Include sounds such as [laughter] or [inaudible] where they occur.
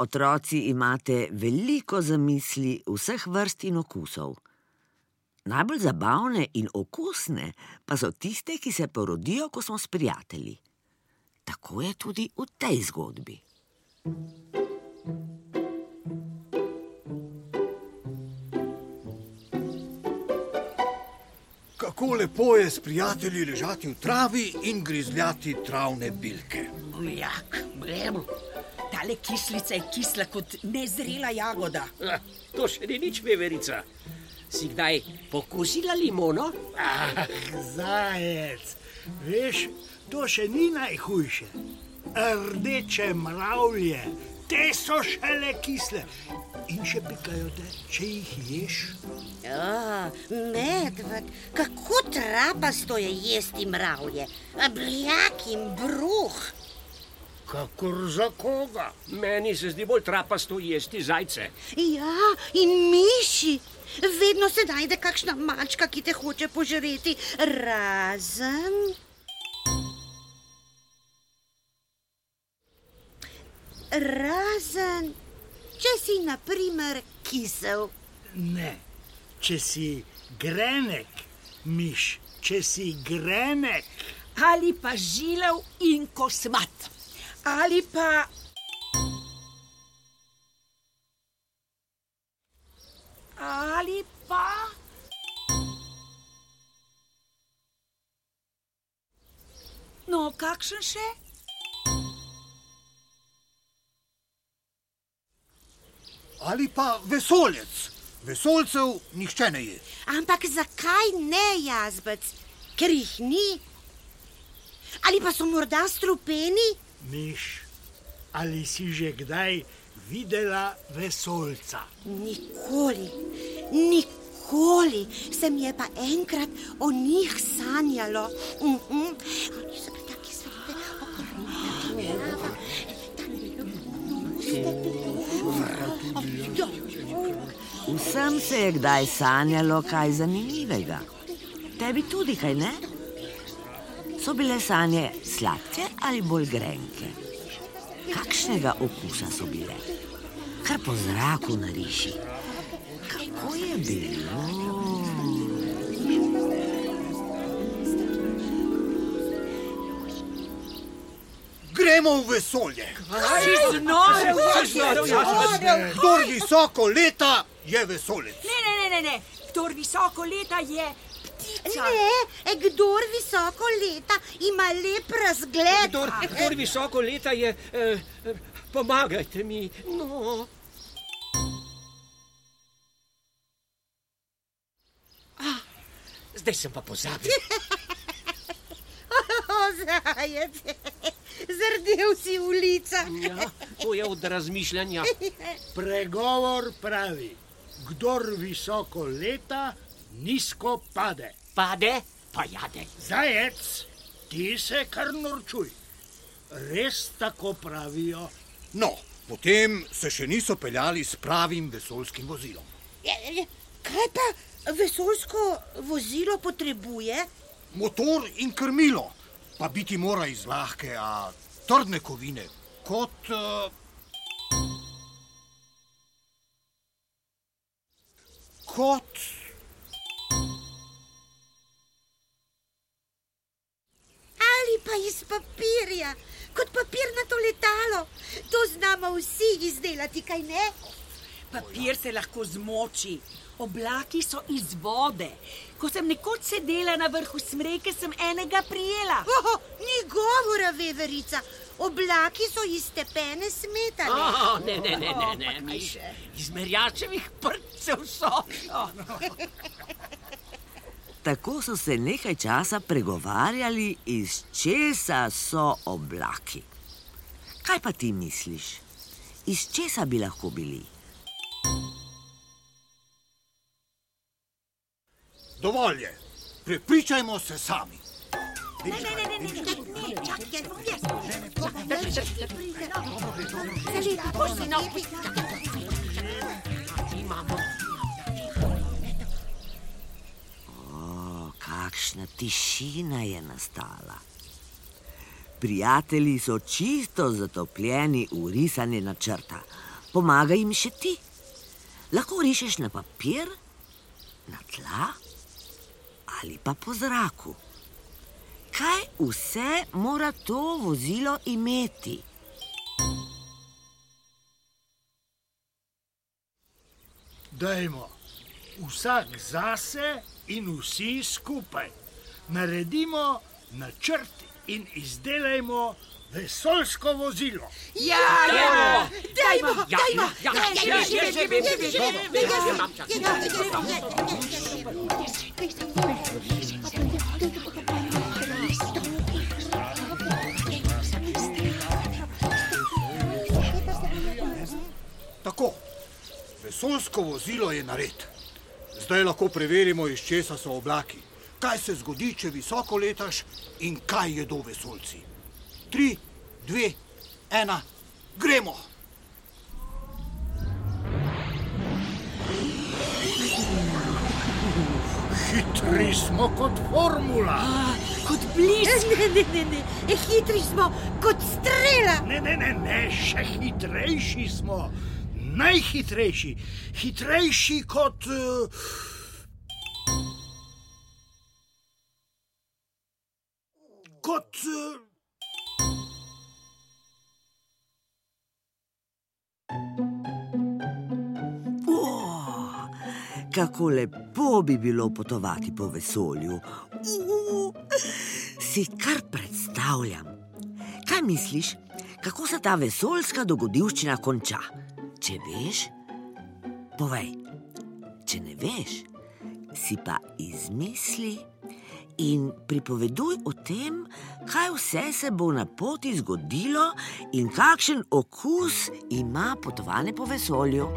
Otroci imate veliko zamisli vseh vrst in okusov. Najbolj zabavne in okusne pa so tiste, ki se porodijo, ko smo s prijatelji. Tako je tudi v tej zgodbi. Kako lepo je s prijatelji ležati v travi in grizljati travne bilke. Jak, gremo. Tale kislica je kisla kot nezrela jagoda. Ah, To še ni nič, veverica. Si kdaj pokusila limono? Ah, zajec, veš, to še ni najhujše. Rdeče mravlje, te so šele kisle in še pikajo te, če jih ješ. Ja, medved, kako trapasto je jesti mravlje, a brijak in bruh. Kakor za koga? Meni se zdi bolj trapasto jesti zajce. Ja, in miši. Vedno se najde kakšna mačka, ki te hoče požreti, razen. Razen, če si na primer kisel. Ne, če si grenek, miš, če si grenek. Ali pa žilev in kosmat. Ali pa. Ali pa. No, kakšen še? Ali pa vesolec. Vesolcev nihče ne je. Ampak zakaj ne jazbec? Ker jih ni. Ali pa so morda strupeni? Miš, ali si že kdaj videla vesolca? Nikoli, nikoli se mi je pa enkrat o njih sanjalo. Mm -mm. Oni so bili taki svetle, Vsem se je kdaj sanjalo kaj zanimivega. Tebi tudi, kaj ne? So bile sanje sladke ali bolj grenke? Kakšnega okusa so bile? Kar po zraku nariši. Kako je bilo? Gremo v vesolje. Znoro, Kdor visoko leta, je vesolec. Ne, ne, ne, ne, ne. Kdor visoko leta je ptica. Ne, kdor visoko leta, ima lep razgled. Kdor, kdor visoko leta je, eh, eh, pomagajte mi. No. Ah, zdaj sem pa pozabil. [laughs] Zajec, zardel si ulica. Ja, to je od razmišljanja. [laughs] Pregovor pravi: kdor visoko leta, nizko pade. Pade, pa jade. Zajec, ti se kar norčuj. Res tako pravijo. No, potem se še niso peljali s pravim vesolskim vozilom. Kaj pa vesolsko vozilo potrebuje? Motor in krmilo, pa biti mora iz lahke, a trdne kovine, kot. Uh, kot. Pa iz papirja, kot papirnato letalo. To znamo vsi izdelati, kaj ne? Papir se lahko zmoči, oblaki so iz vode. Ko sem nekoč sedela na vrhu smreke, sem enega prijela. Oho, ni govora, veverica. Oblaki so iz stepene smetane. Oh, ne, ne, ne, ne, ne, miš. Iz merjačevih prcev so. Oh. [laughs] Tako so se nekaj časa pregovarjali, iz česa so oblaki. Kaj pa ti misliš? Iz česa bi lahko bili? Dovolj je, prepričajmo se sami. Ne, ne, ne, ne, ne, ne, ne, čakaj, jaz, jaz. Pusti, no, Imamo. Kakšna tišina je nastala. Prijatelji so čisto zatopljeni v risanje načrta. Pomagaj jim še ti. Lahko rišeš na papir, na tla ali pa po zraku. Kaj vse mora to vozilo imeti? Dajmo, vsak zase in vsi skupaj. Naredimo načrt in izdelajmo vesoljsko vozilo. Ja, ja, dajmo, Ja, dajmo. ja, ja, ja, ja, že, vem, že, vem, vem, že imam čas. Tako, vesoljsko vozilo je nared. Zdaj lahko preverimo, iz česa so oblaki. Kaj se zgodi, če visoko letaš in kaj jedo vesoljci. Tri, dve, ena, gremo! Hitri smo kot formula. Kot blisk. Ne, ne, ne, ne. E, hitri smo kot strela. Ne, ne, ne, ne, še hitrejši smo. Najhitrejši, hitrejši kot. Uh, kot. Uh, O, kako lepo bi bilo potovati po vesolju. U, si kar predstavljam. Kaj misliš, kako se ta vesoljska dogodivščina konča? Če veš, povej. Če ne veš, si pa izmisli in pripoveduj o tem, kaj vse se bo na poti zgodilo in kakšen okus ima potovanje po vesolju.